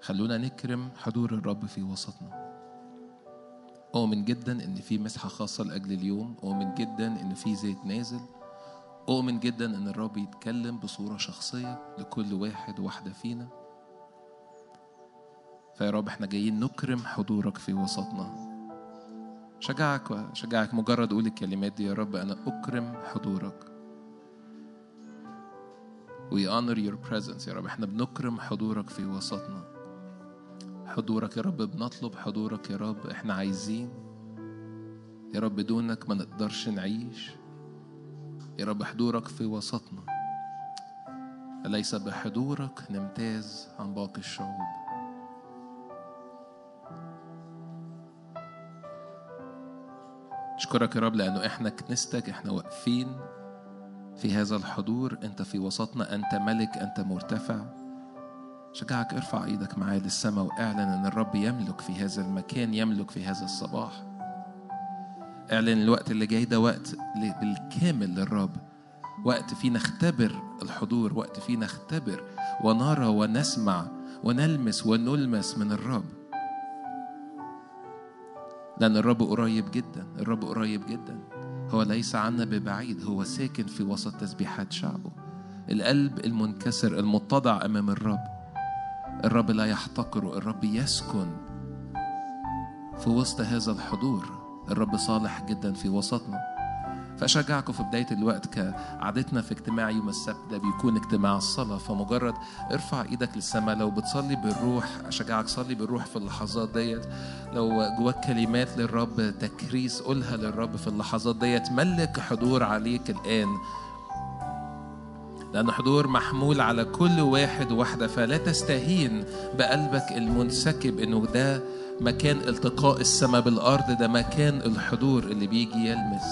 خلونا نكرم حضور الرب في وسطنا. أؤمن جدا إن في مسحة خاصة لأجل اليوم. أؤمن جدا إن في زيت نازل. أؤمن جدا إن الرب يتكلم بصورة شخصية لكل واحد وواحدة فينا. فيا رب إحنا جايين نكرم حضورك في وسطنا. شجعك شجعك مجرد قول الكلمات دي يا رب أنا أكرم حضورك. We honor your presence يا رب. إحنا بنكرم حضورك في وسطنا. حضورك يا رب بنطلب حضورك يا رب. إحنا عايزين يا رب دونك ما نقدرش نعيش. يا رب حضورك في وسطنا. أليس بحضورك نمتاز عن باقي الشعوب؟ أشكرك يا رب لأنه إحنا كنيستك إحنا واقفين في هذا الحضور. أنت في وسطنا أنت ملك أنت مرتفع. شجعك ارفع إيدك معايا للسماء واعلن ان الرب يملك في هذا المكان يملك في هذا الصباح. اعلن الوقت اللي جاي ده وقت بالكامل للرب. وقت فيه نختبر الحضور وقت فيه نختبر ونرى ونسمع ونلمس ونلمس من الرب. لأن الرب قريب جدا الرب قريب جدا. هو ليس عنا ببعيد هو ساكن في وسط تسبيحات شعبه. القلب المنكسر المتضع أمام الرب. الرب لا يحتقره الرب يسكن في وسط هذا الحضور. الرب صالح جدا في وسطنا. فأشجعكم في بداية الوقت كعادتنا في اجتماع يوم السبت. ده بيكون اجتماع الصلاة. فمجرد ارفع إيدك للسماء. لو بتصلي بالروح أشجعك صلي بالروح في اللحظات ديت. لو جواك كلمات للرب تكريس قولها للرب في اللحظات ديت. ملك حضور عليك الآن. لأن حضور محمول على كل واحد وواحدة فلا تستهين بقلبك المنسكب إنه ده مكان التقاء السماء بالأرض ده مكان الحضور اللي بيجي يلمس.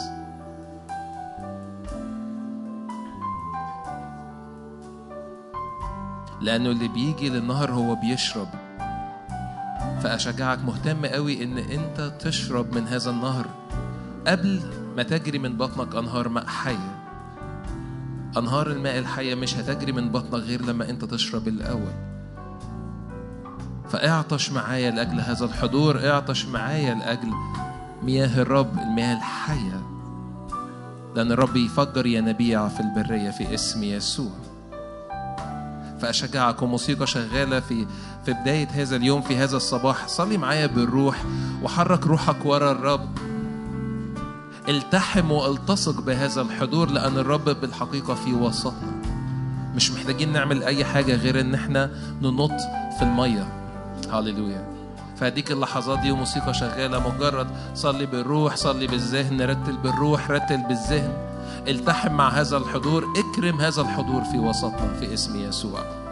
لأنه اللي بيجي للنهر هو بيشرب. فأشجعك مهتم قوي إن أنت تشرب من هذا النهر قبل ما تجري من بطنك أنهار ماء حية أنهار الماء الحية مش هتجري من بطنك غير لما أنت تشرب الأول. فاعطش معايا لأجل هذا الحضور اعطش معايا لأجل مياه الرب المياه الحية. لأن الرب يفجر ينابيع في البرية في اسم يسوع. فأشجعك وموسيقى شغالة في في بداية هذا اليوم في هذا الصباح. صلي معايا بالروح وحرك روحك ورا الرب. التحم والتصق بهذا الحضور لأن الرب بالحقيقة في وسطنا. مش محتاجين نعمل أي حاجة غير إن إحنا ننط في المية. هاليلويا فهديك اللحظات دي وموسيقى شغالة مجرد صلي بالروح صلي بالذهن رتل بالروح رتل بالذهن. التحم مع هذا الحضور اكرم هذا الحضور في وسطنا في اسم يسوع.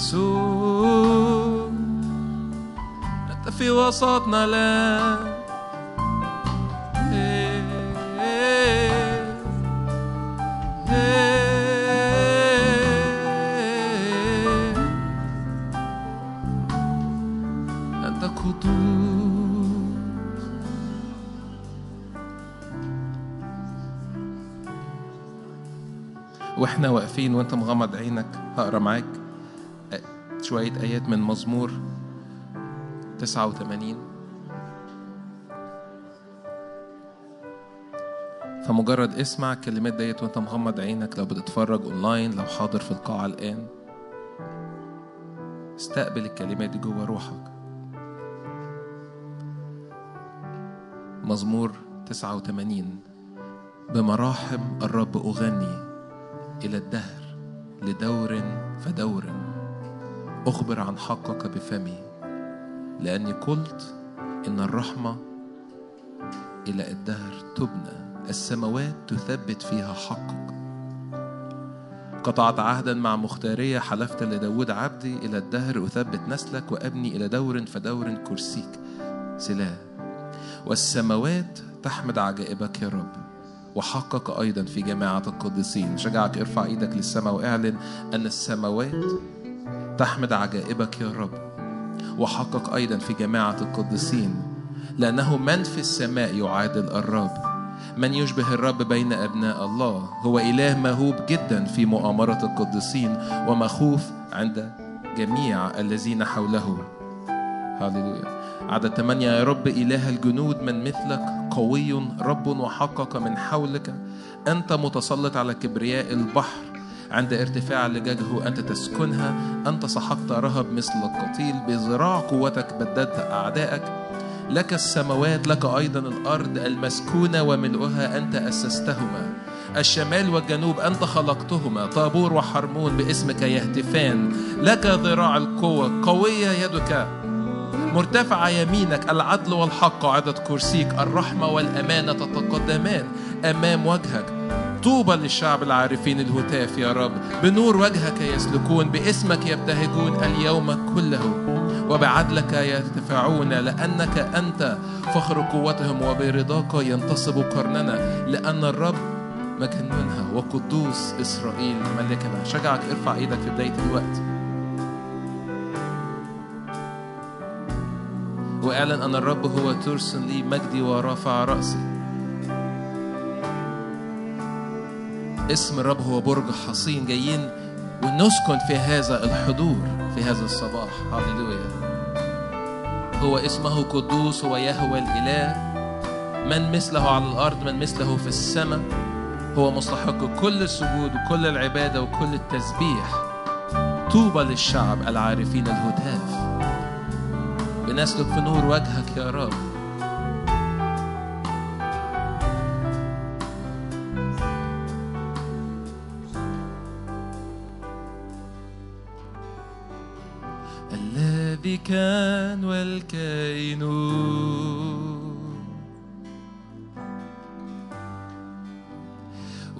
يسوع. أنت في وسطنا الآن أنت قدوس. وإحنا واقفين وإنت مغمض عينك هقرأ معاك. شوية آيات من مزمور 89 فمجرد اسمع الكلمات ديت وانت مغمض عينك لو بتتفرج اونلاين لو حاضر في القاعة الآن. استقبل الكلمات دي جوه روحك. مزمور 89 بمراحم الرب أغني إلى الدهر لدور فدور. أخبر عن حقك بفمي لأني قلت إن الرحمة إلى الدهر تبنى السماوات تثبت فيها حقك. قطعت عهدا مع مختارية حلفت لداود عبدي إلى الدهر أثبت نسلك وأبني إلى دور فدور كرسيك. سلاه والسماوات تحمد عجائبك يا رب وحقك أيضا في جماعة القديسين. شجعك ارفع إيدك للسماء واعلن أن السماوات تحمد عجائبك يا رب وحقق أيضا في جماعة القديسين لأنه من في السماء يعادل الرب. من يشبه الرب بين أبناء الله هو إله مهوب جدا في مؤامرة القديسين ومخوف عند جميع الذين حوله. هللويا. عدد ثمانية يا رب إله الجنود من مثلك قوي رب وحقق من حولك. أنت متسلط على كبرياء البحر عند ارتفاع لجاجه أنت تسكنها أنت سحقت رهب مثل القتيل بذراع قوتك بددت أعدائك. لك السماوات لك أيضا الأرض المسكونة وملؤها أنت أسستهما. الشمال والجنوب أنت خلقتهما طابور وحرمون باسمك يهتفان. لك ذراع القوة قوية يدك مرتفعة يمينك. العدل والحق عدد كرسيك الرحمة والأمانة تتقدمان أمام وجهك. طوبى للشعب العارفين الهتاف يا رب. بنور وجهك يسلكون باسمك يبتهجون اليوم كله. وبعدلك يرتفعون لأنك أنت فخر قوتهم وبرضاك ينتصب قرننا. لأن الرب مكنونها وقدوس إسرائيل ملكنا. شجعك ارفع إيدك في بداية الوقت. وإعلن أن الرب هو ترس لي مجدي ورافع رأسي. اسم الرب هو برج حصين جايين ونسكن في هذا الحضور في هذا الصباح. هللويا. هو اسمه قدوس هو يهوى الإله. من مثله على الأرض من مثله في السماء. هو مستحق كل السجود وكل العبادة وكل التسبيح. طوبى للشعب العارفين الهتاف. بنسلك في نور وجهك يا رب. كان والكائن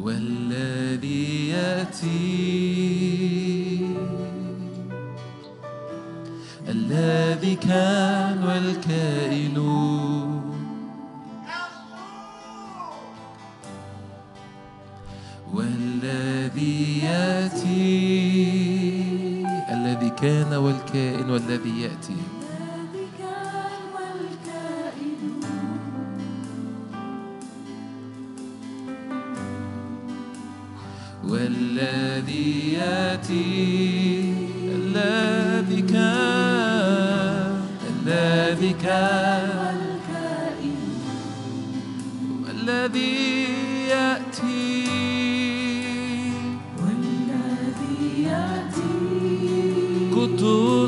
والذي يأتي الذي كان والكائن والذي يأتي كان والكائن والذي يأتي. والذي يأتي الذي كان الذي كان. والكائن والذي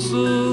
قدوس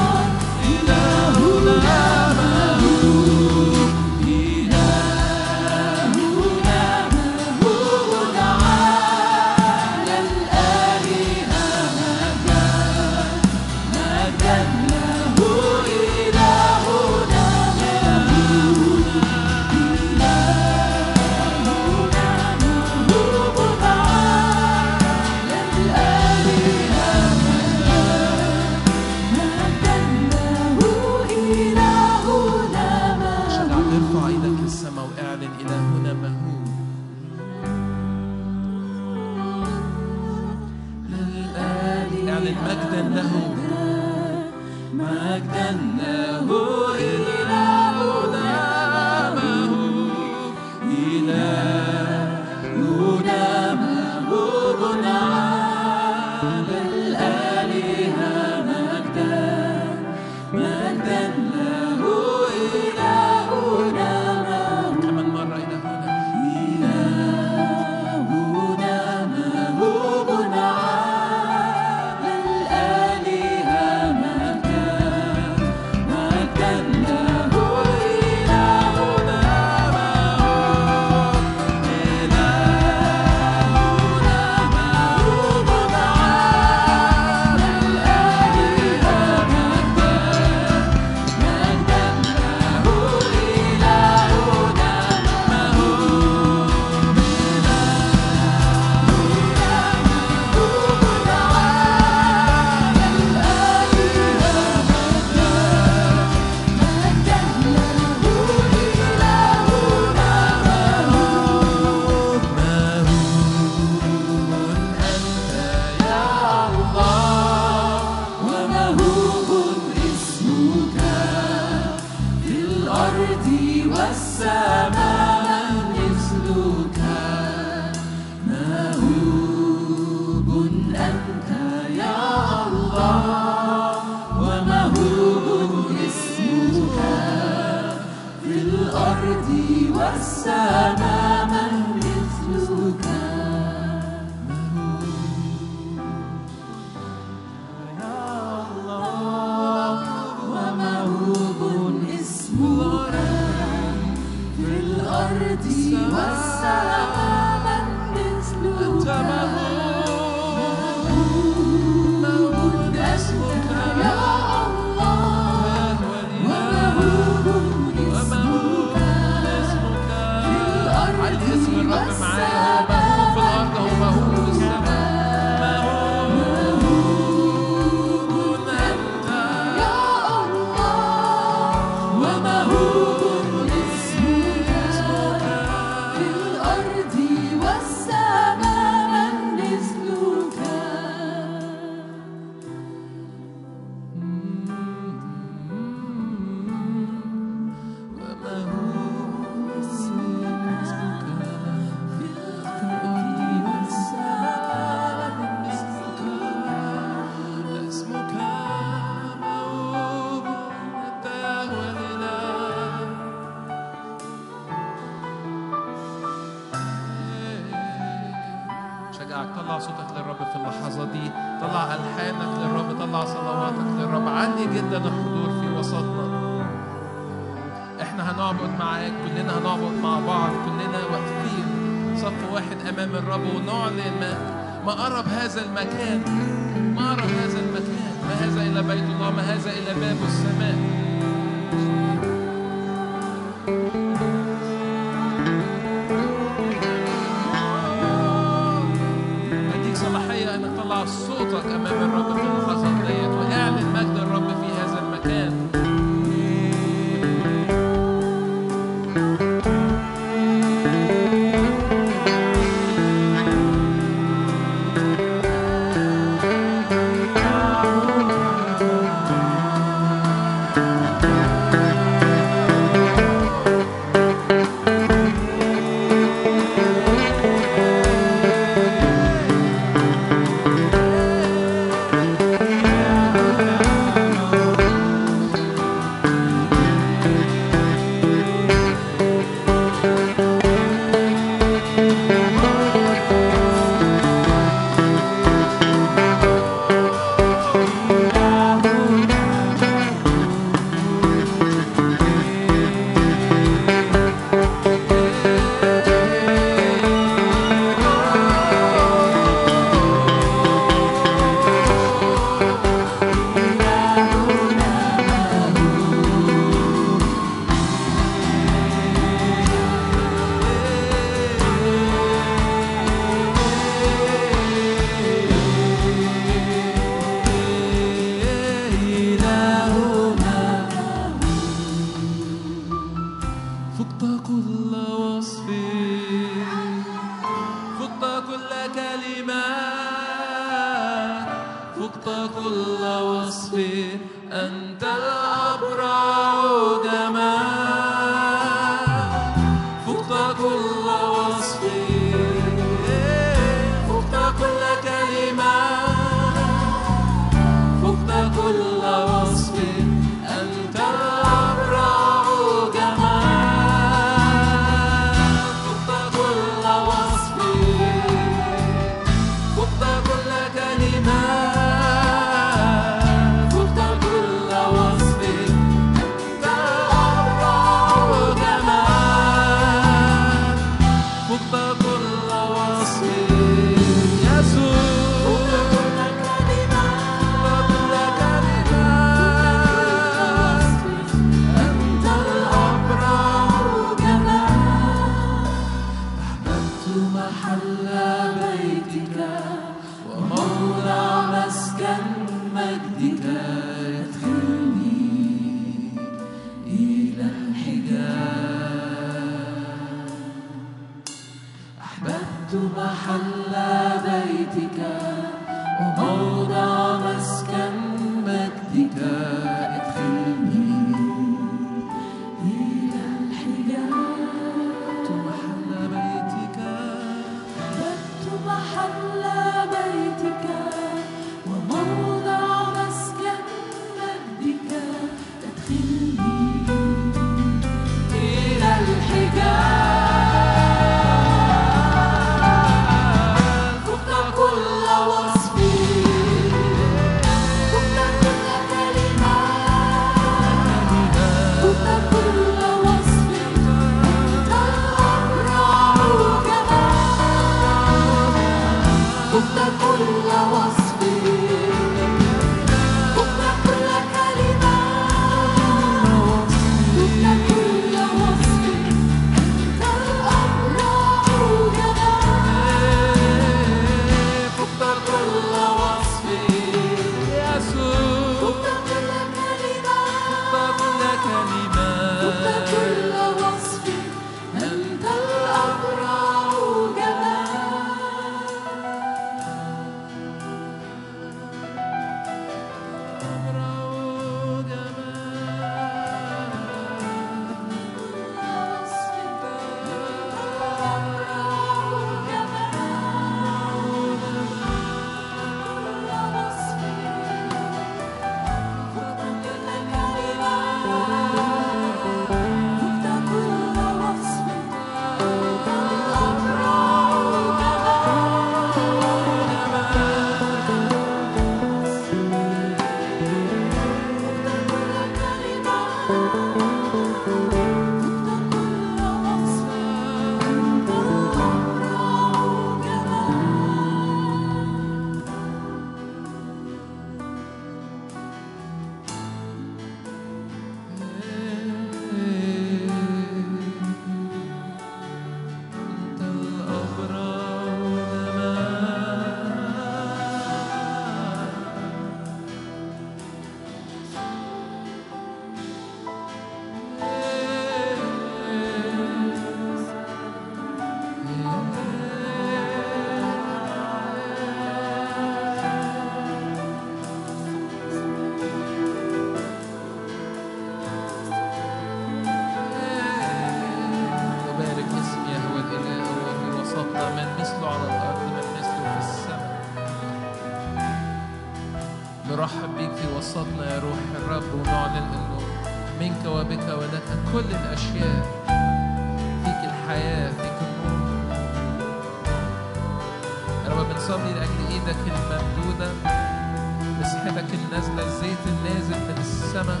محبتك النازلة الزيت النازل من السماء.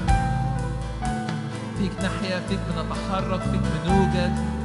فيك نحيا فيك بنتحرك فيك بنوجد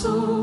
So.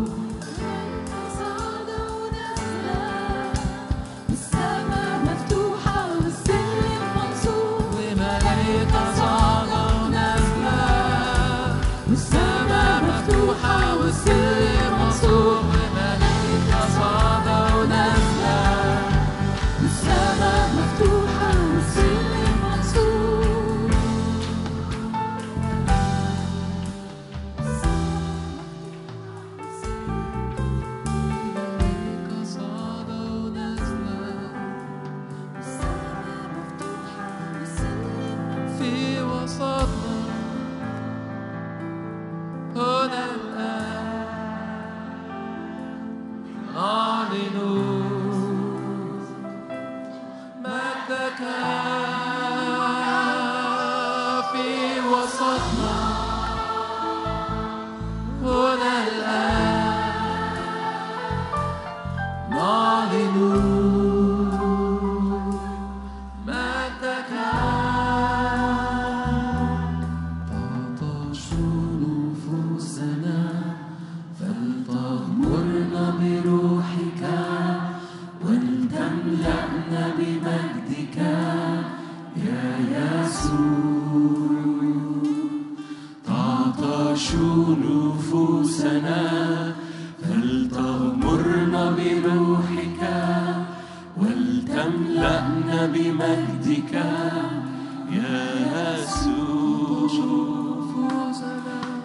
بروحك ولتملأنا بمجدك يا يسوع.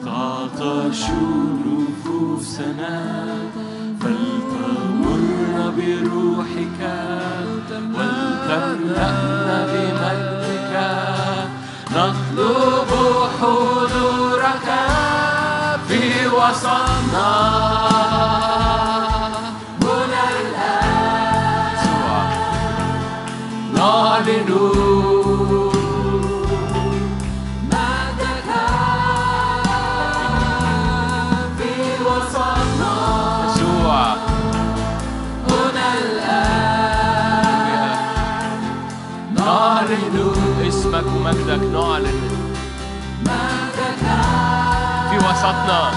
تعطش نفوسنا فلتمر بروحك ولتملأنا وسطنا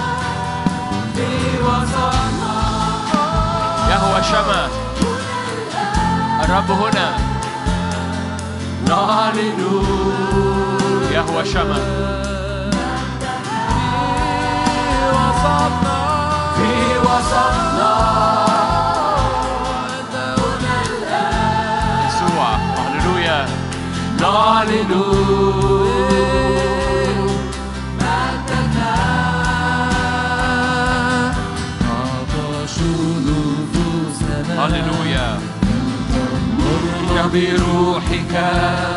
يهوى شمع. الرب هنا. نعلن يهوى شمع. في وسطنا في وسطنا Hallelujah. بروحك.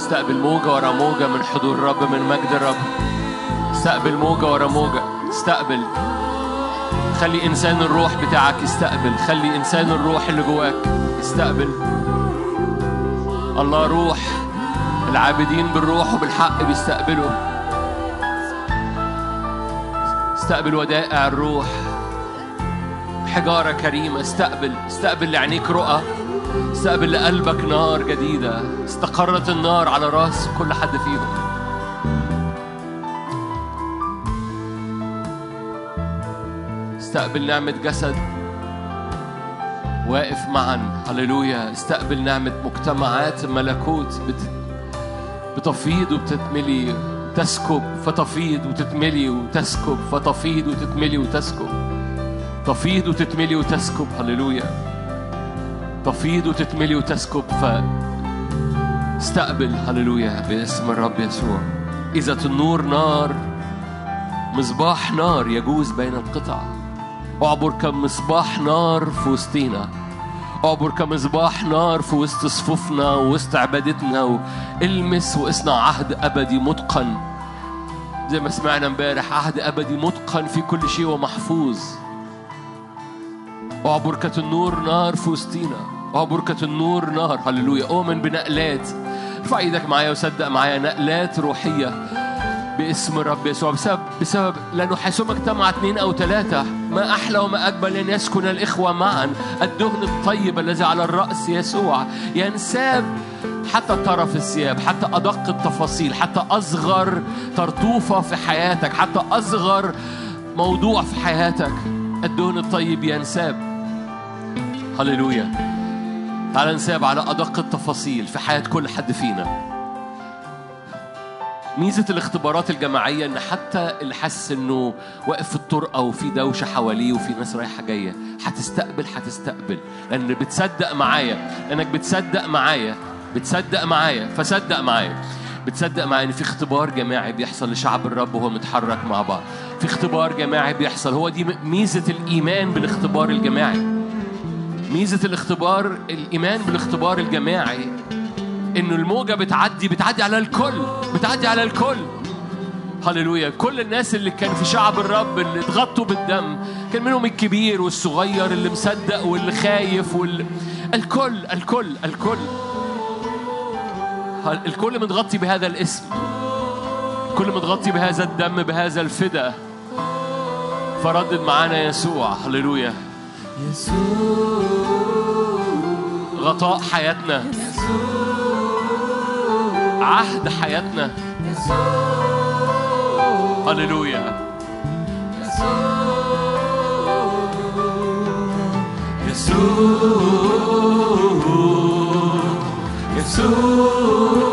استقبل موجة ورا موجة من حضور الرب من مجد الرب. استقبل موجة ورا موجة. استقبل. خلي إنسان الروح بتاعك يستقبل. خلي إنسان الروح اللي جواك يستقبل. الله روح. العابدين بالروح وبالحق بيستقبلوا. استقبل ودائع الروح. حجارة كريمة. استقبل. استقبل لعينيك رؤى. استقبل لقلبك نار جديدة. استقرت النار على راس كل حد فيهم. استقبل نعمة جسد. واقف معا. هللويا. استقبل نعمة مجتمعات ملكوت بت... بتفيض وبتتملي تسكب فتفيض وتتملي وتسكب فتفيض وتتملي وتسكب. تفيض وتتملي وتسكب. هللويا. تفيض وتتملي وتسكب. ف استقبل هللويا باسم الرب يسوع. إذا النور نار مصباح نار يجوز بين القطع. أعبر كمصباح نار في وسطينا. أعبر كمصباح نار في وسط صفوفنا ووسط عبادتنا. والمس واصنع عهد أبدي متقن. زي ما سمعنا امبارح عهد أبدي متقن في كل شيء ومحفوظ. أعبر كالنور نار في وسطينا. أعبر كالنور نار هللويا. أؤمن بنقلات. ارفع إيدك معايا وصدق معايا نقلات روحية باسم الرب يسوع. بسبب بسبب لأنه حيثما اجتمع اثنين أو ثلاثة ما أحلى وما أجمل أن يسكن الإخوة معا الدهن الطيب الذي على الرأس يسوع. ينساب حتى طرف الثياب حتى أدق التفاصيل حتى أصغر طرطوفه في حياتك حتى أصغر موضوع في حياتك. الدهن الطيب ينساب. هللويا. تعال نساب على أدق التفاصيل في حياة كل حد فينا. ميزة الاختبارات الجماعية إن حتى اللي حاسس إنه واقف في الطرقة وفي دوشة حواليه وفي ناس رايحة جاية هتستقبل هتستقبل. لأن بتصدق معايا لأنك بتصدق معايا بتصدق معايا فصدق معايا. بتصدق معايا إن في اختبار جماعي بيحصل لشعب الرب وهو متحرك مع بعض. في اختبار جماعي بيحصل هو دي ميزة الإيمان بالاختبار الجماعي. ميزة الاختبار الإيمان بالاختبار الجماعي إنه الموجة بتعدي بتعدي على الكل بتعدي على الكل. هللويا. كل الناس اللي كان في شعب الرب اللي اتغطوا بالدم كان منهم الكبير والصغير اللي مصدق واللي خايف وال... الكل الكل الكل. الكل متغطي بهذا الاسم. كل متغطي بهذا الدم بهذا الفدا فردد معانا يسوع. هللويا. غطاء حياتنا. عهد حياتنا. هللويا. هللويا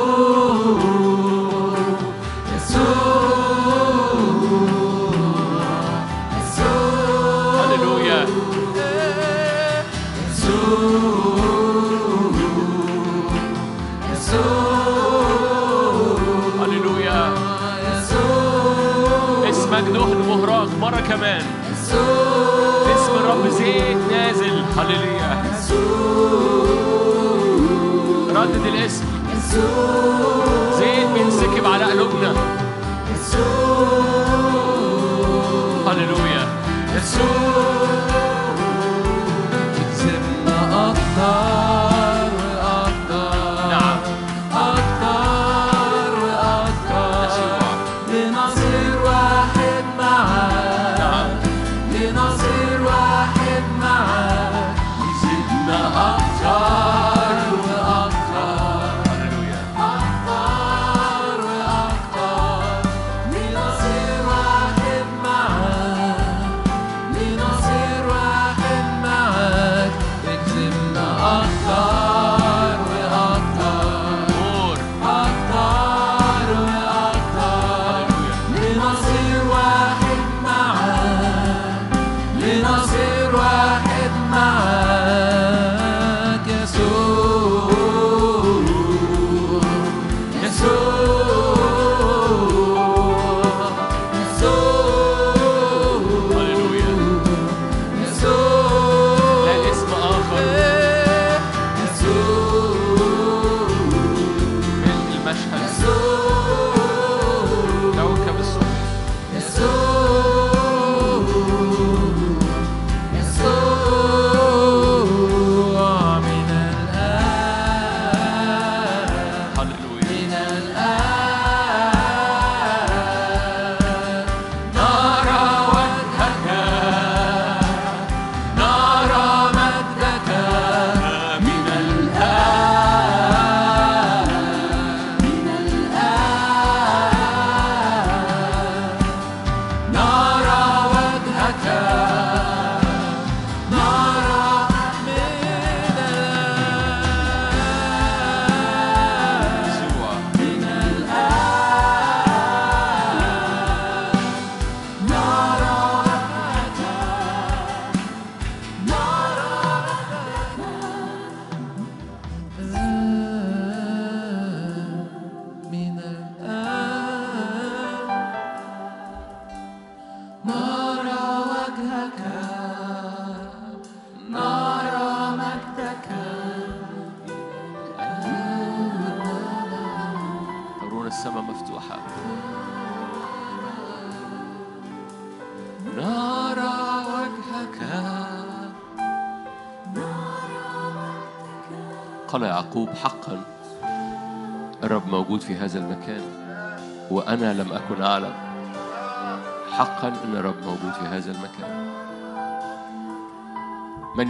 مرة كمان. اسم الرب زيت نازل. هللويا. ردد الاسم. زيت بينسكب على قلوبنا. هللويا. كسبنا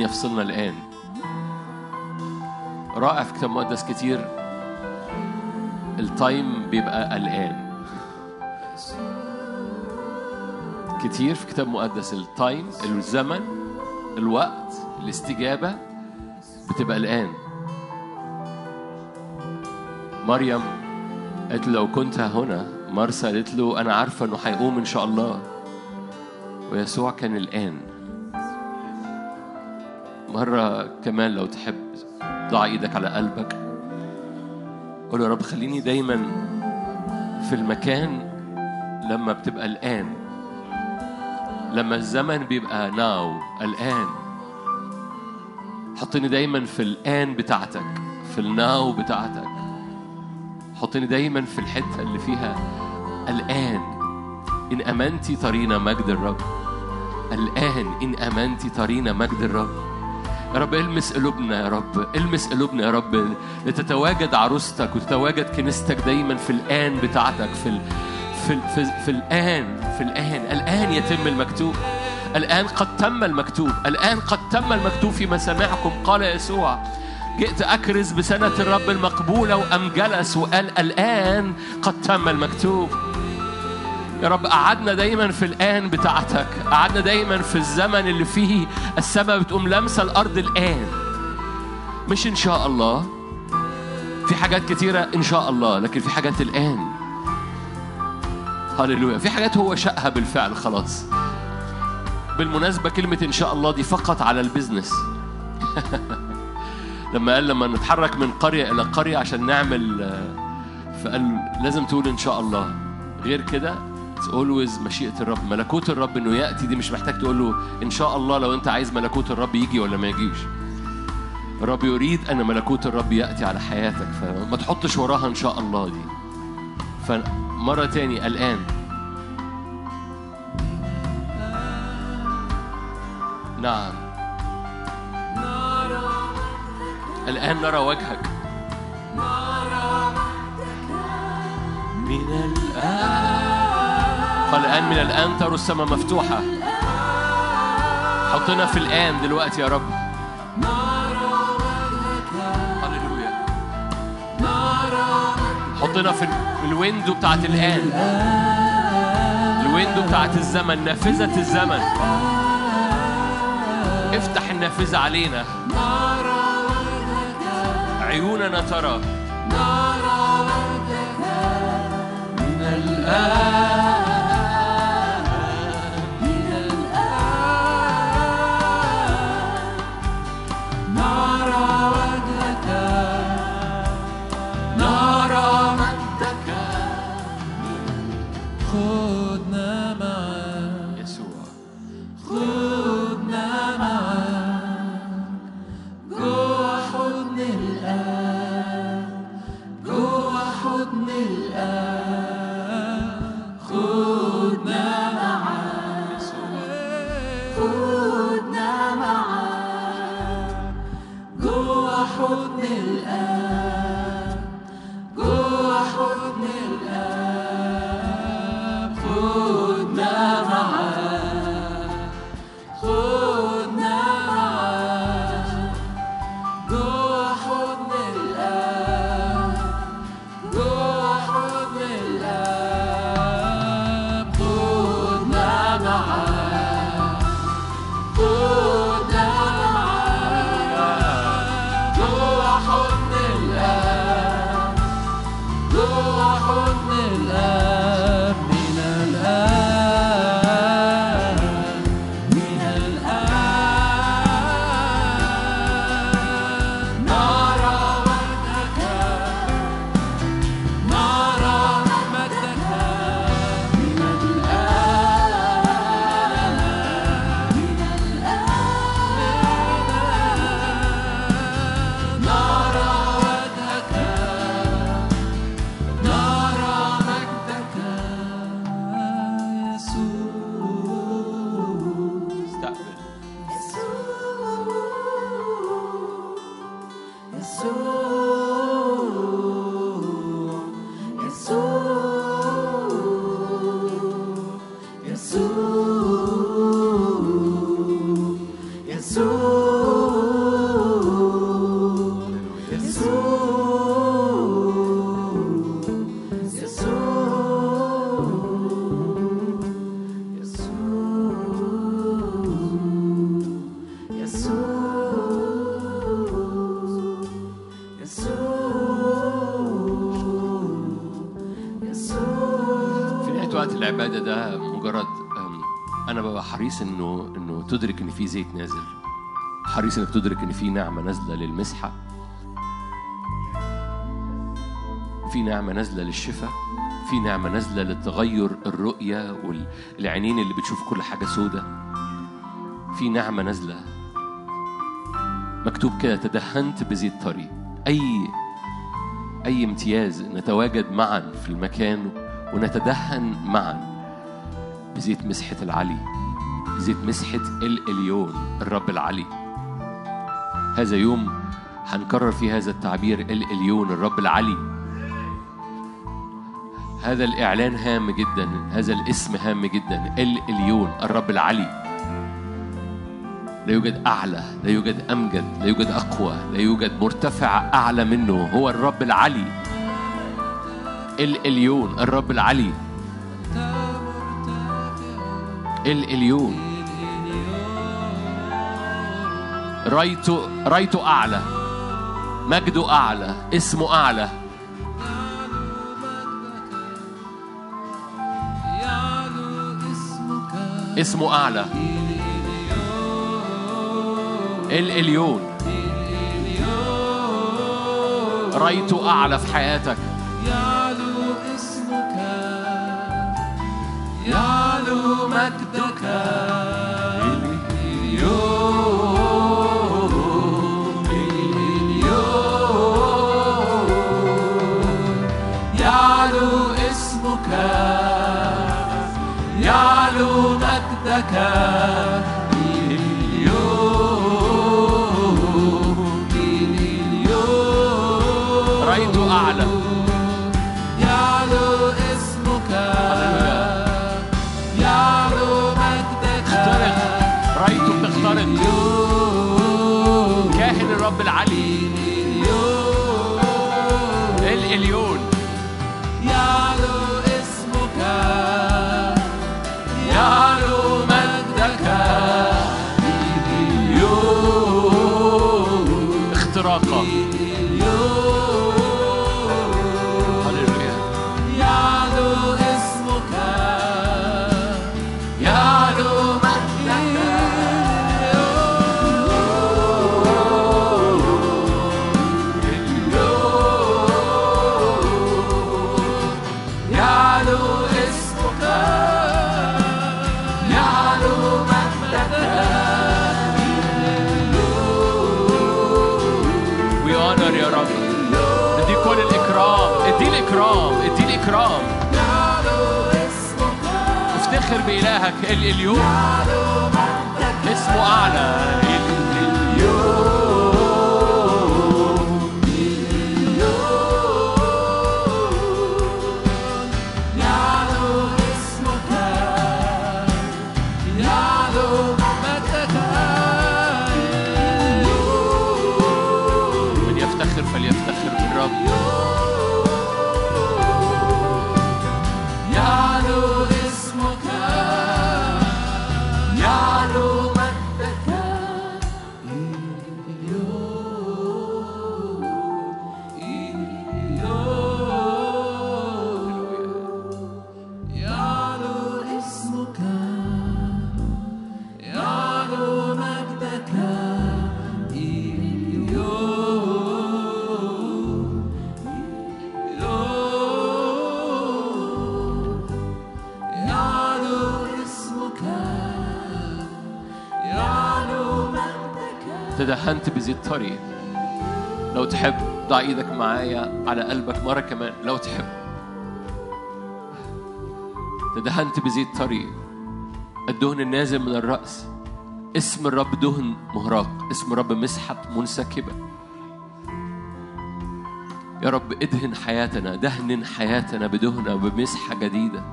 يفصلنا الآن. رائع في كتاب مقدس كتير. ال time بيبقى الآن. كتير في كتاب مقدس. ال time الزمن الوقت الاستجابة بتبقى الآن. مريم قالت له لو كنت هنا مرثا قالت له أنا عارفة إنه هيقوم إن شاء الله. ويسوع كان الآن. مرة كمان لو تحب ضع إيدك على قلبك. قول يا رب خليني دايما في المكان لما بتبقى الآن لما الزمن بيبقى ناو الآن حطني دايما في الآن بتاعتك في الناو بتاعتك. حطني دايما في الحتة اللي فيها الآن إن أمنتي ترينا مجد الرب. الآن إن أمنتي ترينا مجد الرب. يا رب المس قلوبنا يا رب المس قلوبنا يا رب لتتواجد عروستك وتتواجد كنيستك دايما في الآن بتاعتك في ال... في ال... في, في الآن في الآن الآن يتم المكتوب الآن قد تم المكتوب الآن قد تم المكتوب في مسامعكم قال يسوع. جئت أكرز بسنة الرب المقبولة وأم جلس وقال الآن قد تم المكتوب. يا رب قعدنا دايما في الآن بتاعتك قعدنا دايما في الزمن اللي فيه السماء بتقوم لامسة الأرض الآن. مش إن شاء الله في حاجات كتيرة إن شاء الله لكن في حاجات الآن. هللويا. في حاجات هو شقها بالفعل خلاص. بالمناسبة كلمة إن شاء الله دي فقط على البيزنس. لما قال لما نتحرك من قرية إلى قرية عشان نعمل آه، فقال لازم تقول إن شاء الله. غير كده It's always مشيئة الرب ملكوت الرب إنه يأتي دي مش محتاج تقول له إن شاء الله لو أنت عايز ملكوت الرب يجي ولا ما يجيش. الرب يريد أن ملكوت الرب يأتي على حياتك فما تحطش وراها إن شاء الله دي. فمرة تاني الآن. نعم. الآن نرى وجهك. من الآن قال الآن من الآن تروا السماء مفتوحة. حطنا في الآن دلوقتي يا رب. حطنا في ال- في ال window بتاعت الآن. ال window بتاعت الزمن نافذة الزمن. افتح النافذة علينا. عيوننا ترى. من الآن في زيت نازل. حريص إنك تدرك إن في نعمة نازلة للمسحة. في نعمة نازلة للشفاء. في نعمة نازلة لتغير الرؤية والعينين اللي بتشوف كل حاجة سودة. في نعمة نازلة. مكتوب كده تدهنت بزيت طري. أي أي امتياز نتواجد معا في المكان ونتدهن معا بزيت مسحة العلي. بزيت مسحة الإليون الرب العلي. هذا يوم هنكرر في هذا التعبير الإليون الرب العلي. هذا الإعلان هام جدا هذا الاسم هام جدا الإليون الرب العلي. لا يوجد أعلى لا يوجد أمجد لا يوجد أقوى لا يوجد مرتفع أعلى منه هو الرب العلي. الإليون الرب العلي. الإليون رايته رايته أعلى. مجده أعلى. اسمه أعلى. اسمه أعلى. الإليون رايته أعلى في حياتك. يعلو اسمك. يعلو مجدك افتخر بإلهك الإليون اسمه أعلى تدهنت بزيت طري لو تحب ضع إيدك معايا على قلبك مرة كمان لو تحب. تدهنت بزيت طري الدهن النازل من الرأس. اسم الرب دهن مهراق. اسم الرب مسحة منسكبة. يا رب ادهن حياتنا دهن حياتنا بدهنة بمسحة جديدة.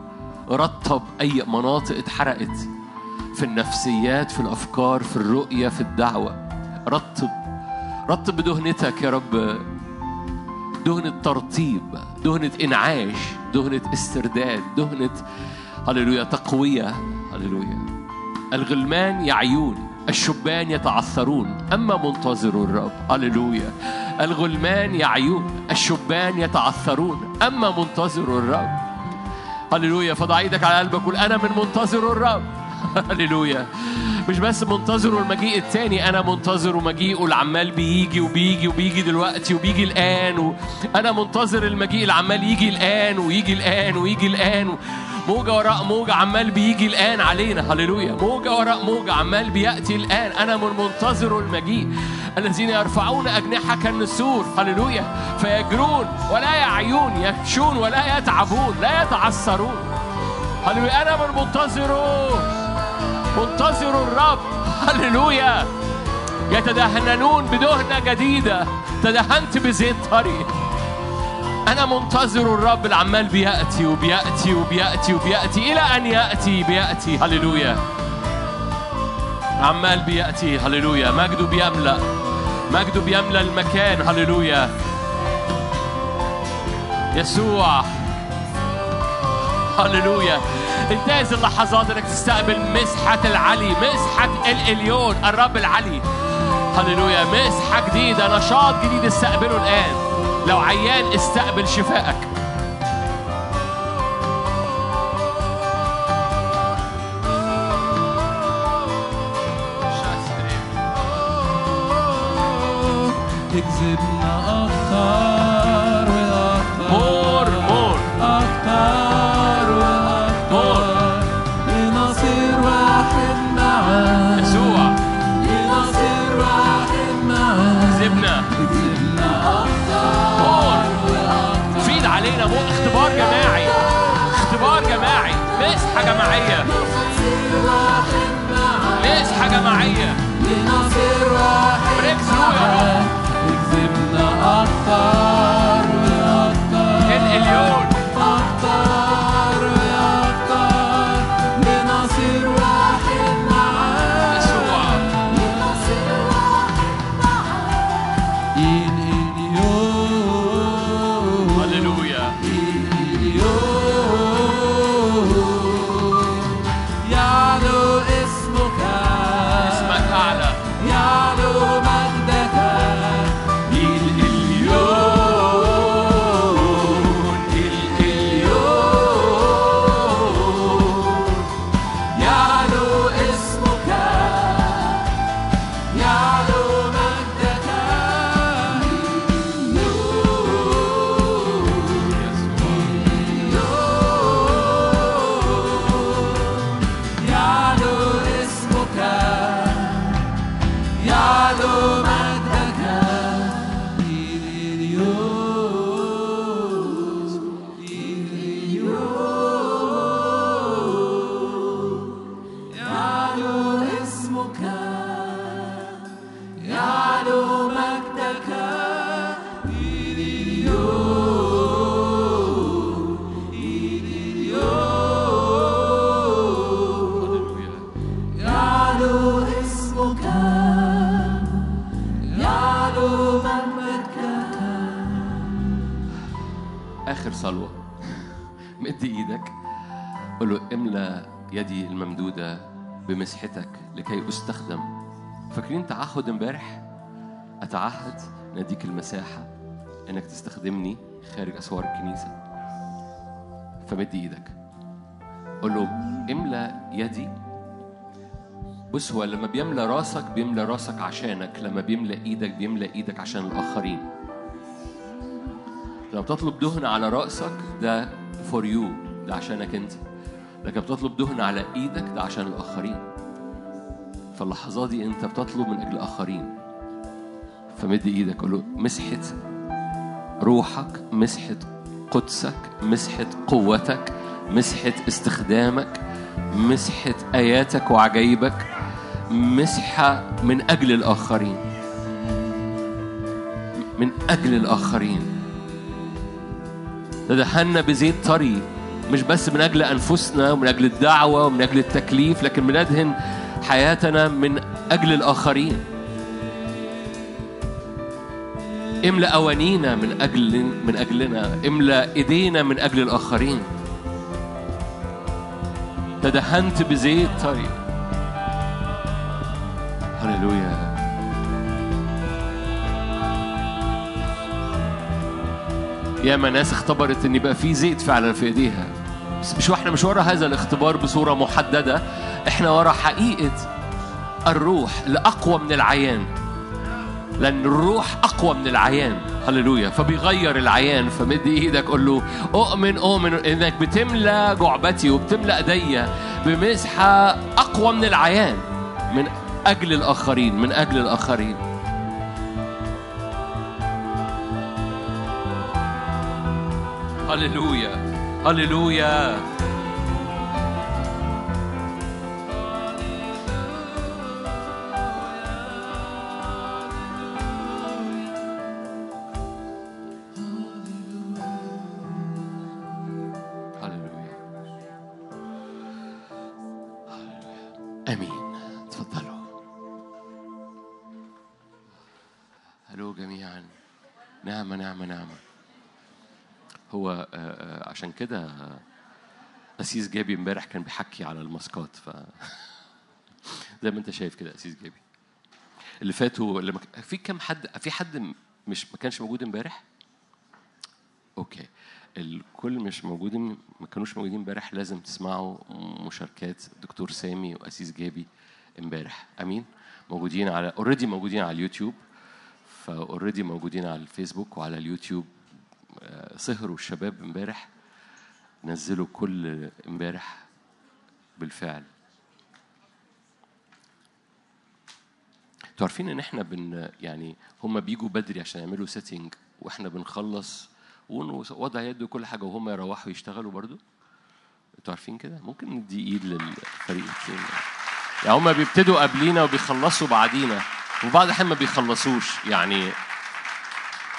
رطب أي مناطق اتحرقت في النفسيات في الأفكار في الرؤية في الدعوة. رطب. رطب بدهنتك يا رب. دهنة ترطيب دهنة إنعاش دهنة استرداد دهنة هللويا تقوية. هللويا. الغلمان يعيون الشبان يتعثرون أما منتظر الرب. هللويا. الغلمان يعيون الشبان يتعثرون أما منتظر الرب. هللويا. فضع إيدك على قلبك قول أنا من منتظر الرب. هللويا. مش بس منتظر المجيء التاني أنا منتظر مجيئه العمال بيجي وبيجي وبيجي دلوقتي وبيجي الآن و... أنا منتظر المجيء العمال يجي الآن ويجي الآن ويجي الآن موجة وراء موجة عمال بيجي الآن علينا. هللويا. موجة وراء موجة عمال بيأتي الآن. أنا من منتظر المجيء. الذين يرفعون أجنحة كالنسور. هللويا. فيجرون ولا يعيون يمشون ولا يتعبون لا يتعثرون. هللويا. أنا من منتظره منتظر الرب. هللويا. يتدهننون بدهنة جديدة. تدهنت بزيت طري أنا منتظر الرب. العمال بيأتي وبيأتي وبيأتي وبيأتي إلى أن يأتي. بيأتي. هللويا. عمال بيأتي. هللويا. مجده بيملأ. مجده بيملأ المكان. هللويا. يسوع. هللويا. انتهز اللحظات إنك تستقبل مسحة العلي مسحة الإليون الرب العلي. هللويا مسحة جديدة نشاط جديد استقبله الآن. لو عيان استقبل شفائك. تكذبنا أكتر تعهد امبارح أتعهد نديك المساحة إنك تستخدمني خارج أسوار الكنيسة. فمد إيدك. قول له املى يدي. بص هو لما بيملى راسك بيملى راسك عشانك. لما بيملى إيدك بيملى إيدك عشان الآخرين. لما بتطلب دهن على رأسك ده for you ده عشانك أنت. لكن بتطلب دهن على إيدك ده عشان الآخرين. فاللحظات دي انت بتطلب من أجل اخرين فمد إيدك قول له مسحه روحك مسحه قدسك مسحه قوتك مسحه استخدامك مسحه آياتك وعجائبك مسحه من أجل الآخرين. من أجل الآخرين. تدهنا بزيت طري مش بس من أجل أنفسنا ومن أجل الدعوة ومن أجل التكليف لكن بندهن حياتنا من أجل الآخرين. املأ أوانينا من أجل من أجلنا. املأ إيدينا من أجل الآخرين. تدهنت بزيت. طري هللويا. ياما ناس اختبرت إن يبقى في زيت فعلا في إيديها. مش وإحنا مش ورا هذا الاختبار بصورة محددة. إحنا ورا حقيقة الروح لأقوى من العيان. لأن الروح أقوى من العيان. هللويا. فبيغير العيان. فمد إيدك قول له أؤمن أؤمن. إنك بتملى جعبتي وبتملى إيديا بمسحة أقوى من العيان. من أجل الآخرين من أجل الآخرين. هللويا. هللويا نعمة نعمة نعمة هو آه، آه، عشان كده قسيس جابي امبارح كان بيحكي على الماسكات ف زي ما أنت شايف كده قسيس جابي. اللي فاتوا اللي مك... في كم حد في حد مش ما كانش موجود امبارح؟ okay. الكل مش موجودين ما كانوش موجودين امبارح لازم تسمعوا مشاركات دكتور سامي وقسيس جابي امبارح. أمين. موجودين على already موجودين على اليوتيوب ف already موجودين على الفيسبوك وعلى اليوتيوب. سهروا الشباب امبارح نزلوا كل امبارح بالفعل. أنتوا عارفين إن إحنا بن يعني هم بيجوا بدري عشان يعملوا setting وإحنا بنخلص ووضع يد وكل حاجة وهم يروحوا يشتغلوا برضو؟ أنتوا عارفين كده؟ ممكن ندي إيد للفريق التاني. يعني هم بيبتدوا قبلينا وبيخلصوا بعدينا وبعض الأحيان ما بيخلصوش يعني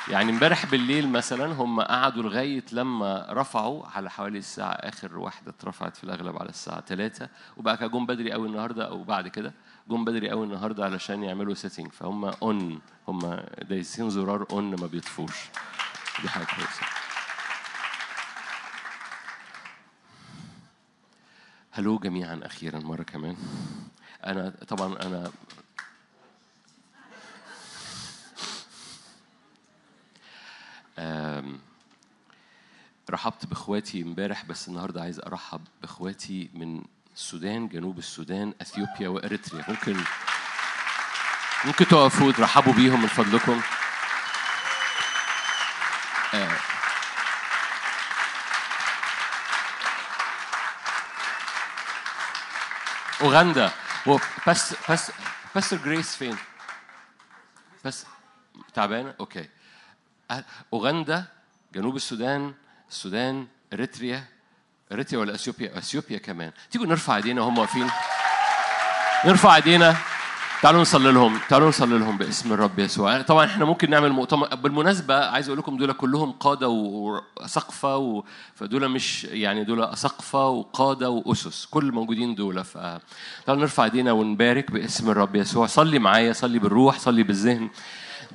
يعني امبارح بالليل مثلا هم قعدوا لغاية لما رفعوا على حوالي الساعة آخر واحدة اترفعت في الأغلب على الساعة 3 وبقى كده جم بدري قوي النهارده أو بعد كده جم بدري قوي النهارده علشان يعملوا setting فهم on هم دايسين زرار on ما بيطفوش. دي حاجة كويسة. هلو جميعا أخيرا مرة كمان. أنا طبعا أنا رحبت بإخواتي امبارح بس النهارده عايز أرحب بإخواتي من السودان جنوب السودان إثيوبيا وإريتريا ممكن ممكن تقفوا ترحبوا بيهم من فضلكم آه. أوغندا هو بس بس pastor Grace فين؟ بس تعبانة؟ okay أوغندا جنوب السودان السودان إريتريا إريتريا ولا إثيوبيا؟ إثيوبيا كمان. تيجوا نرفع إيدينا وهم واقفين. نرفع إيدينا. تعالوا نصلي لهم. تعالوا نصلي لهم باسم الرب يسوع. طبعا إحنا ممكن نعمل مؤتمر بالمناسبة عايز أقول لكم دول كلهم قادة واسقفه و... فدول مش يعني دول اسقفه وقادة وأسس. كل الموجودين دول ف تعالوا نرفع إيدينا ونبارك باسم الرب يسوع. صلي معايا صلي بالروح صلي بالذهن.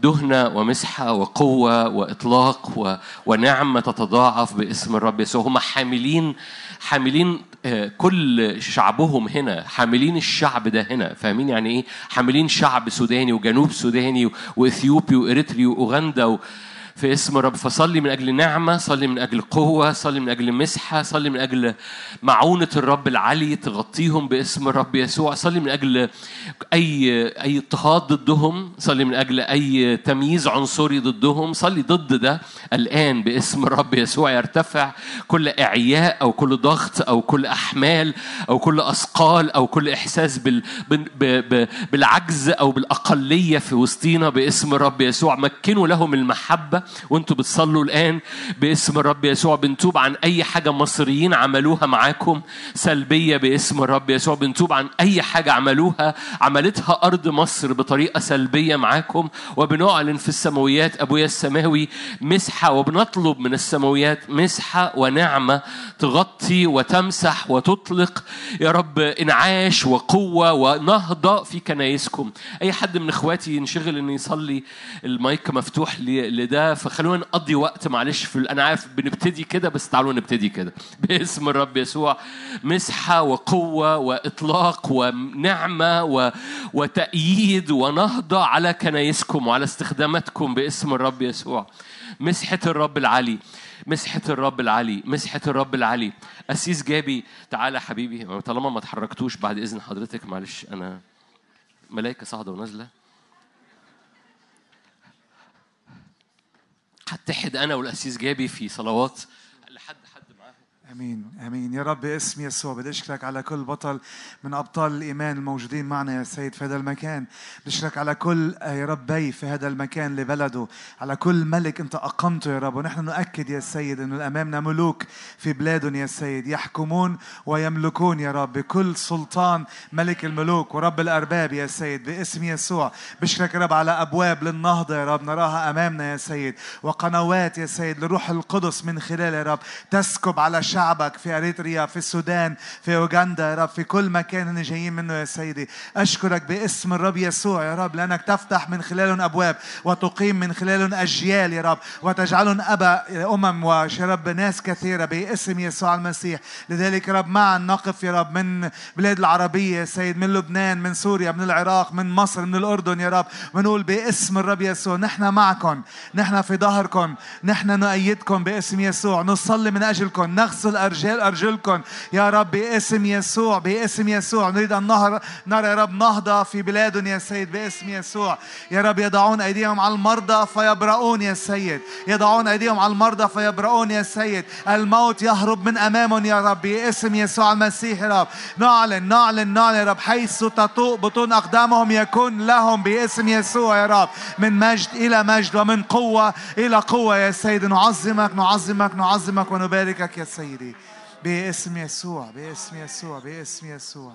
دهنة ومسحة وقوة وإطلاق و... ونعمة تتضاعف باسم الرب يسوع. هم حاملين حاملين آه، كل شعبهم هنا. حاملين الشعب ده هنا. فاهمين يعني إيه؟ حاملين شعب سوداني وجنوب سوداني و- واثيوبي واريتري وأوغندا و... في اسم الرب. فصلي من أجل نعمة صلي من أجل قوة صلي من أجل مسحة صلي من أجل معونة الرب العلي تغطيهم باسم الرب يسوع. صلي من أجل أي أي اضطهاد ضدهم صلي من أجل أي تمييز عنصري ضدهم. صلي ضد ده الآن باسم الرب يسوع. يرتفع كل إعياء أو كل ضغط أو كل أحمال أو كل أثقال أو كل إحساس بال بالعجز أو بالأقلية في وسطينا باسم الرب يسوع. مكنوا لهم المحبة وانتوا بتصلوا الآن باسم الرب يسوع. بنتوب عن أي حاجة مصريين عملوها معاكم سلبية باسم الرب يسوع. بنتوب عن أي حاجة عملوها عملتها أرض مصر بطريقة سلبية معاكم. وبنعلن في السماويات ابويا السماوي مسحة وبنطلب من السماويات مسحة ونعمة تغطي وتمسح وتطلق. يا رب انعاش وقوة ونهضة في كنايسكم. أي حد من إخواتي ينشغل إنه يصلي المايك مفتوح لده فخلونا نقضي وقت معلش في أنا عارف بنبتدي كده بس تعالوا نبتدي كده. باسم الرب يسوع مسحة وقوة وإطلاق ونعمة و... وتأييد ونهضة على كنايسكم وعلى استخداماتكم باسم الرب يسوع. مسحة الرب العلي مسحة الرب العلي مسحة الرب العلي أسيس جابي تعالى حبيبي. طالما ما اتحركتوش بعد إذن حضرتك معلش أنا ملائكة صاعدة ونازلة. هتحد أنا والأسيس جابي في صلوات آمين آمين. يا رب باسم يسوع بدي أشكرك على كل بطل من أبطال الإيمان الموجودين معنا يا سيد في هذا المكان. بدي أشكرك على كل آه، يا رب بي في هذا المكان لبلده. على كل ملك أنت أقمته يا رب. ونحن نؤكد يا سيد إنه أمامنا ملوك في بلادهم يا سيد. يحكمون ويملكون يا رب. بكل سلطان ملك الملوك ورب الأرباب يا سيد. باسم يسوع. بشكرك يا رب على أبواب للنهضة يا رب. نراها أمامنا يا سيد. وقنوات يا سيد لروح القدس من خلال يا رب. تسكب على شعب شعبك في اريتريا في السودان في اوغندا يا رب في كل مكان هن جايين منه يا سيدي. أشكرك باسم الرب يسوع يا رب لأنك تفتح من خلالهم أبواب وتقيم من خلالهم أجيال يا رب وتجعلهم أبا أمم ويا رب ناس كثيرة باسم يسوع المسيح. لذلك يا رب معا نقف يا رب من بلاد العربية يا سيد من لبنان من سوريا من العراق من مصر من الأردن يا رب. بنقول باسم الرب يسوع نحن معكم نحن في ظهركم نحن نؤيدكم باسم يسوع. نصلي من أجلكم نغسل ارجل ارجلكم يا رب باسم يسوع باسم يسوع. نريد أن نهر نرى يا رب نهضة في بلادهم يا سيد باسم يسوع. يا رب يضعون أيديهم على المرضى فيبرؤون يا سيد. يضعون أيديهم على المرضى فيبرؤون يا سيد. الموت يهرب من أمامهم يا رب. باسم يسوع المسيح يا رب. نعلن نعلن نعلن يا رب. حيث تطوء بطون أقدامهم يكون لهم باسم يسوع يا رب. من مجد إلى مجد ومن قوة إلى قوة يا سيد. نعظمك نعظمك نعظمك ونباركك يا سيدي باسم يسوع باسم يسوع باسم يسوع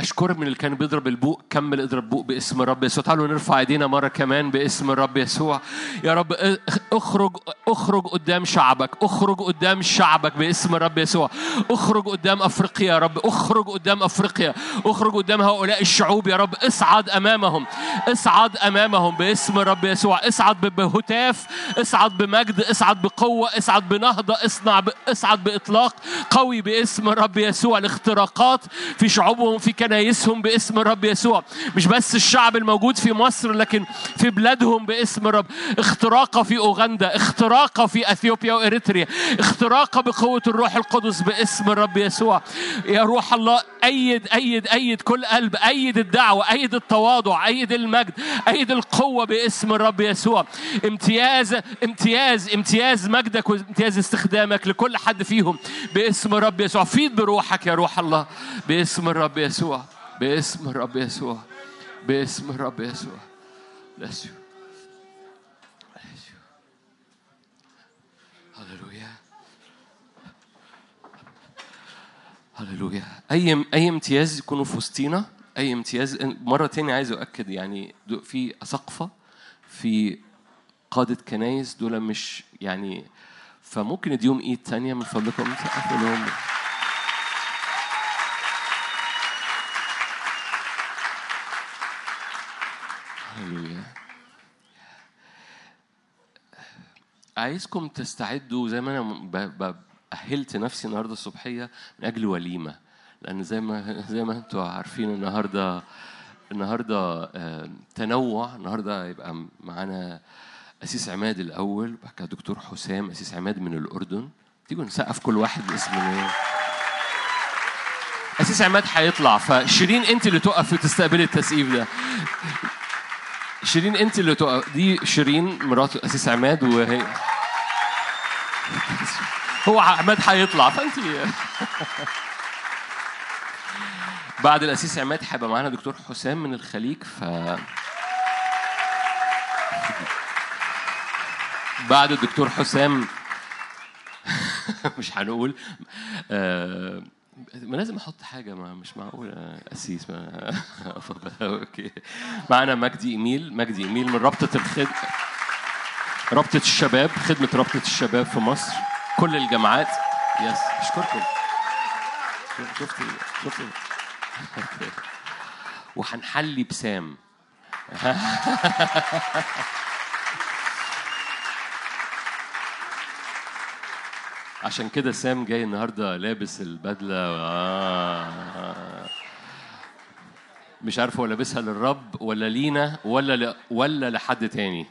أشكرك من اللي كان بيضرب البوق كمل اضرب بوق باسم الرب يسوع. تعالوا نرفع ايدينا مرة كمان باسم الرب يسوع. يا رب اخرج اخرج قدام شعبك اخرج قدام شعبك باسم الرب يسوع. اخرج قدام أفريقيا يا رب اخرج قدام أفريقيا اخرج قدام هؤلاء الشعوب يا رب. اصعد أمامهم اصعد أمامهم باسم الرب يسوع. اصعد بهتاف اصعد بمجد اصعد بقوة اصعد بنهضة اصنع. اصعد بإطلاق قوي باسم الرب يسوع. الاختراقات في شعوبهم في كنايسهم باسم الرب يسوع. مش بس الشعب الموجود في مصر لكن في بلادهم باسم الرب. اختراقة في أوغندا اختراقة في أثيوبيا وإريتريا اختراقة بقوة الروح القدس باسم الرب يسوع. يا روح الله أيد أيد أيد كل قلب أيد الدعوة أيد التواضع أيد المجد أيد القوة باسم الرب يسوع. امتياز امتياز امتياز مجدك وامتياز استخدامك لكل حد فيهم باسم الرب يسوع. فيض بروحك يا روح الله باسم الرب يسوع. باسم الرب يسوع. باسم الرب يسوع. Bless you. هللويا هللويا أي أي امتياز يكونوا في وسطينا؟ أي امتياز؟ مرة تاني عايز أؤكد يعني في اساقفه في قادة كنايس دول مش يعني فممكن اديهم إيد تانية من فضلكم. عايزكم تستعدوا زي ما أنا أهلت نفسي النهارده الصبحية من أجل وليمة. لأن زي ما زي ما أنتوا عارفين النهارده النهارده آه، تنوع. النهارده يبقى معانا أسيس عماد الأول وبعد كده دكتور حسام أسيس عماد من الأردن. تيجوا نسقف كل واحد باسم أسيس عماد هيطلع فشيرين أنت اللي تقف وتستقبلي التسقيف ده. شيرين انت اللي تقف. دي شيرين مرات اسيس عماد وهي. هو عماد هيطلع فأنت. بعد الاسيس عماد هيبقى معانا دكتور حسام من الخليج ف بعد الدكتور حسام مش هنقول آه، ما لازم أحط حاجة ما مش معقول. آه، أسيس ما أوكي. معانا مجدي إيميل. مجدي إيميل من رابطة الخد رابطة الشباب خدمة رابطة الشباب في مصر. كل الجامعات. يس أشكركم. شفتي شفتي. وهنحلي بسام. عشان كده سام جاي النهارده لابس البدلة. آه. مش عارف هو لابسها للرب ولا لينا ولا ل... ولا لحد تاني.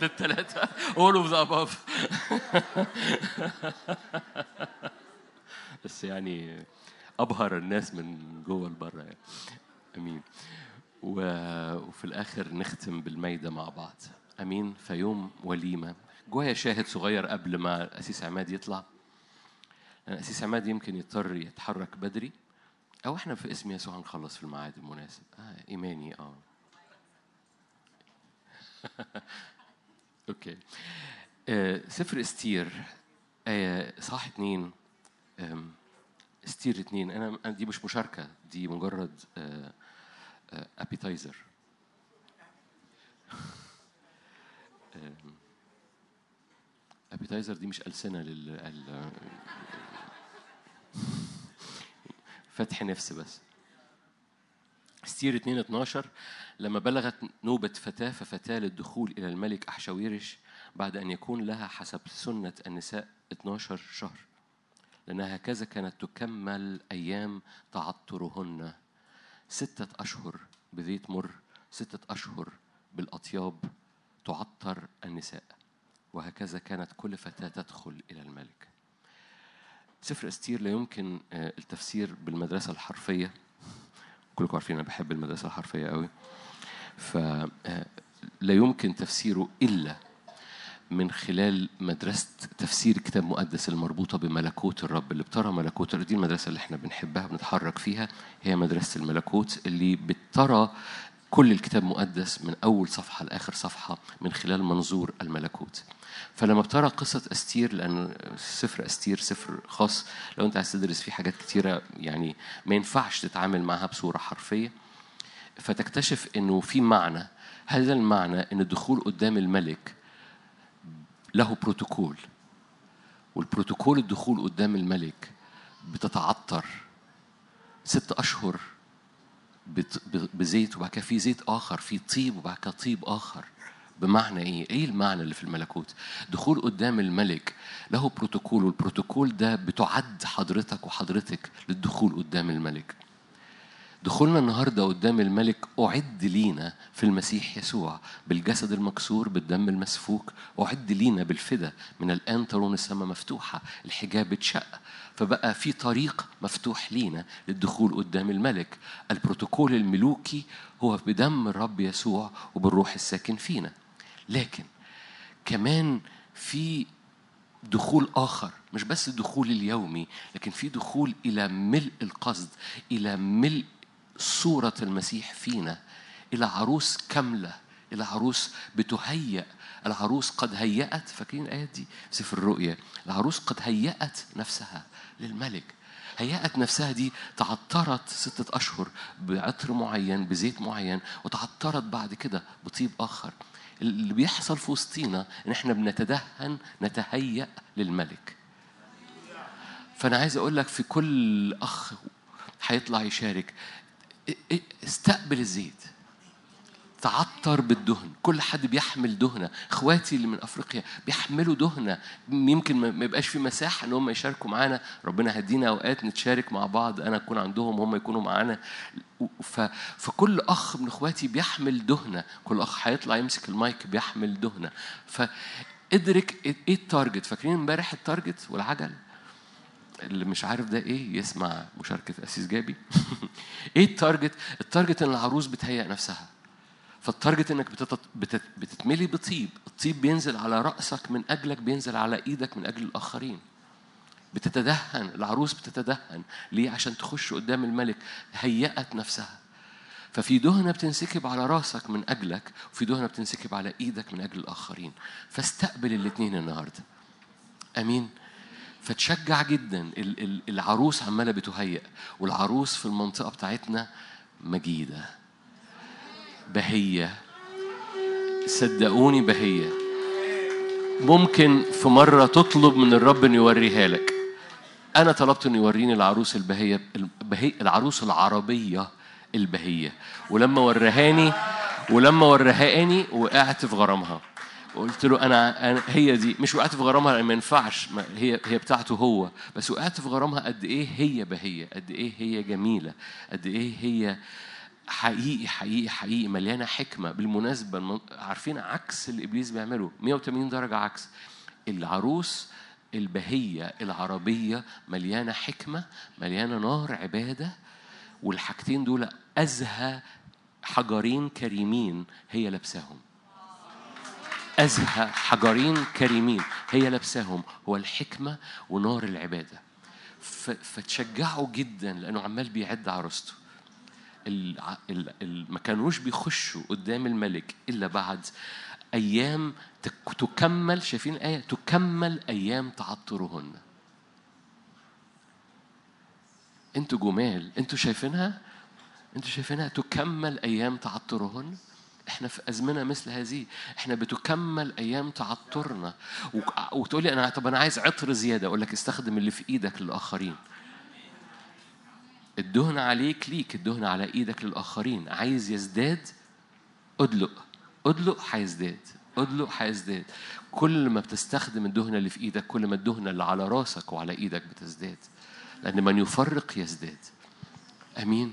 للثلاثة all of the above. بس يعني أبهر الناس من جوه لبره يعني أمين. وفي الآخر نختم بالميدة مع بعض. أمين. في يوم وليمة. جوايا شاهد صغير قبل ما أسيس عماد يطلع. لأن أسيس عماد يمكن يضطر يتحرك بدري. أو إحنا في اسم يسوع هنخلص في الميعاد المناسب. آه إيماني. آه. أوكي. آه سفر استير. آية صح اتنين. استير اتنين. أنا دي مش مشاركة. دي مجرد appetizer appetizer دي مش ألسنة لل فتح نفس بس. ستير 2 12 لما بلغت نوبة فتاة ففتاة للدخول إلى الملك أحشاويرش بعد أن يكون لها حسب سنة النساء 12 شهر. لأنها هكذا كانت تكمل أيام تعطرهن. ستة أشهر بزيت مر ستة أشهر بالأطياب تعطر النساء وهكذا كانت كل فتاة تدخل إلى الملك. سفر أستير لا يمكن آه، التفسير بالمدرسة الحرفية. كلكم عارفين أنا بحب المدرسة الحرفية قوي فلا يمكن تفسيره إلا من خلال مدرسة تفسير كتاب مقدس المربوطة بملكوت الرب اللي بترى ملكوت الرب دي المدرسة اللي إحنا بنحبها بنتحرك فيها هي مدرسة الملكوت اللي بترى كل الكتاب المقدس من أول صفحة لآخر صفحة من خلال منظور الملكوت. فلما بترى قصة أستير لأن سفر أستير سفر خاص لو أنت عايز تدرس فيه حاجات كتيرة يعني ما ينفعش تتعامل معها بصورة حرفية فتكتشف إنه في معنى هذا المعنى إن الدخول قدام الملك له بروتوكول والبروتوكول الدخول قدام الملك بتتعطر ست ب- بزيت وبعد كده في زيت آخر في طيب وبعد كده طيب آخر بمعنى إيه؟ إيه المعنى اللي في الملكوت؟ دخول قدام الملك له بروتوكول والبروتوكول ده بتعد حضرتك وحضرتك للدخول قدام الملك. دخولنا النهارده قدام الملك أعد لينا في المسيح يسوع بالجسد المكسور بالدم المسفوك أعد لينا بالفدا من الآن ترون السماء مفتوحة الحجاب اتشق. فبقى في طريق مفتوح لينا للدخول قدام الملك. البروتوكول الملوكي هو بدم الرب يسوع وبالروح الساكن فينا. لكن كمان في دخول آخر مش بس الدخول اليومي لكن في دخول إلى ملء القصد إلى ملء صورة المسيح فينا. إلى عروس كاملة إلى عروس بتهيأ. العروس قد هيأت فاكرين الآيات دي؟ سفر الرؤيا. العروس قد هيأت نفسها للملك. هيأت نفسها دي تعطرت ستة أشهر بعطر معين بزيت معين وتعطرت بعد كده بطيب آخر. اللي بيحصل في وسطينا إن إحنا بنتدهن نتهيأ للملك. فأنا عايز أقول لك في كل أخ هيطلع يشارك. استقبل الزيت. تعطر بالدهن. كل حد بيحمل دهنة. إخواتي اللي من أفريقيا بيحملوا دهنة. يمكن ما يبقاش في مساحة إن هم يشاركوا معانا. ربنا هدينا أوقات نتشارك مع بعض. أنا أكون عندهم هم يكونوا معانا. ف... فكل أخ من إخواتي بيحمل دهنة. كل أخ هيطلع يمسك المايك بيحمل دهنة. فإدرك إيه ال target؟ فاكرين امبارح ال target والعجل؟ اللي مش عارف ده إيه يسمع مشاركة أسيس جابي. إيه ال target؟ ال target إن العروس بتهيأ نفسها. فال target إنك. بتت... بتتملي بطيب. الطيب بينزل على رأسك من أجلك بينزل على إيدك من أجل الآخرين. بتتدهن. العروس بتتدهن. ليه؟ عشان تخش قدام الملك. هيأت نفسها. ففي دهنة بتنسكب على رأسك من أجلك وفي دهنة بتنسكب على إيدك من أجل الآخرين. فاستقبل الاتنين النهاردة. أمين؟ فتشجع جدا. ال- ال- العروس عمالة بتهيأ والعروس في المنطقة بتاعتنا مجيدة. بهية. صدقوني بهية. ممكن في مرة تطلب من الرب إنه يوريها لك. أنا طلبت إنه يوريني العروس البهية البهي العروس العربية البهية. ولما ورهاني ولما ورهاني وقعت في غرامها. قلت له أنا, أنا هي دي مش وقعت في غرامها ما ينفعش. هي هي بتاعته هو. بس وقعت في غرامها قد إيه هي بهية قد إيه هي جميلة قد إيه هي حقيقي حقيقي حقيقي مليانة حكمة. بالمناسبة الم- عارفين عكس اللي إبليس بيعمله؟ 180 درجة عكس. العروس البهية العربية مليانة حكمة مليانة نار عبادة والحاجتين دول أزهى حجرين كريمين هي لابساهم. أزهى حجرين كريمين هي لابساهم هو الحكمة ونار العبادة. فتشجعوا جدا لأنه عمال بيعد عروسته. ما كانوش بيخشوا قدام الملك إلا بعد أيام تك- تكمل شايفين الآية؟ تكمل أيام تعطرهن. أنتوا جمال أنتوا شايفينها؟ أنتوا شايفينها تكمل أيام تعطرهن؟ إحنا في أزمنة مثل هذه. إحنا بتكمل أيام تعطرنا. وتقول لي أنا طب أنا عايز عطر زيادة. أقول لك استخدم اللي في إيدك للآخرين. الدهن عليك ليك الدهن على إيدك للآخرين. عايز يزداد؟ أدلق. أدلق هيزداد. أدلق هيزداد. كل ما بتستخدم الدهنه اللي في إيدك كل ما الدهنه اللي على راسك وعلى إيدك بتزداد. لأن من يفرق يزداد. أمين؟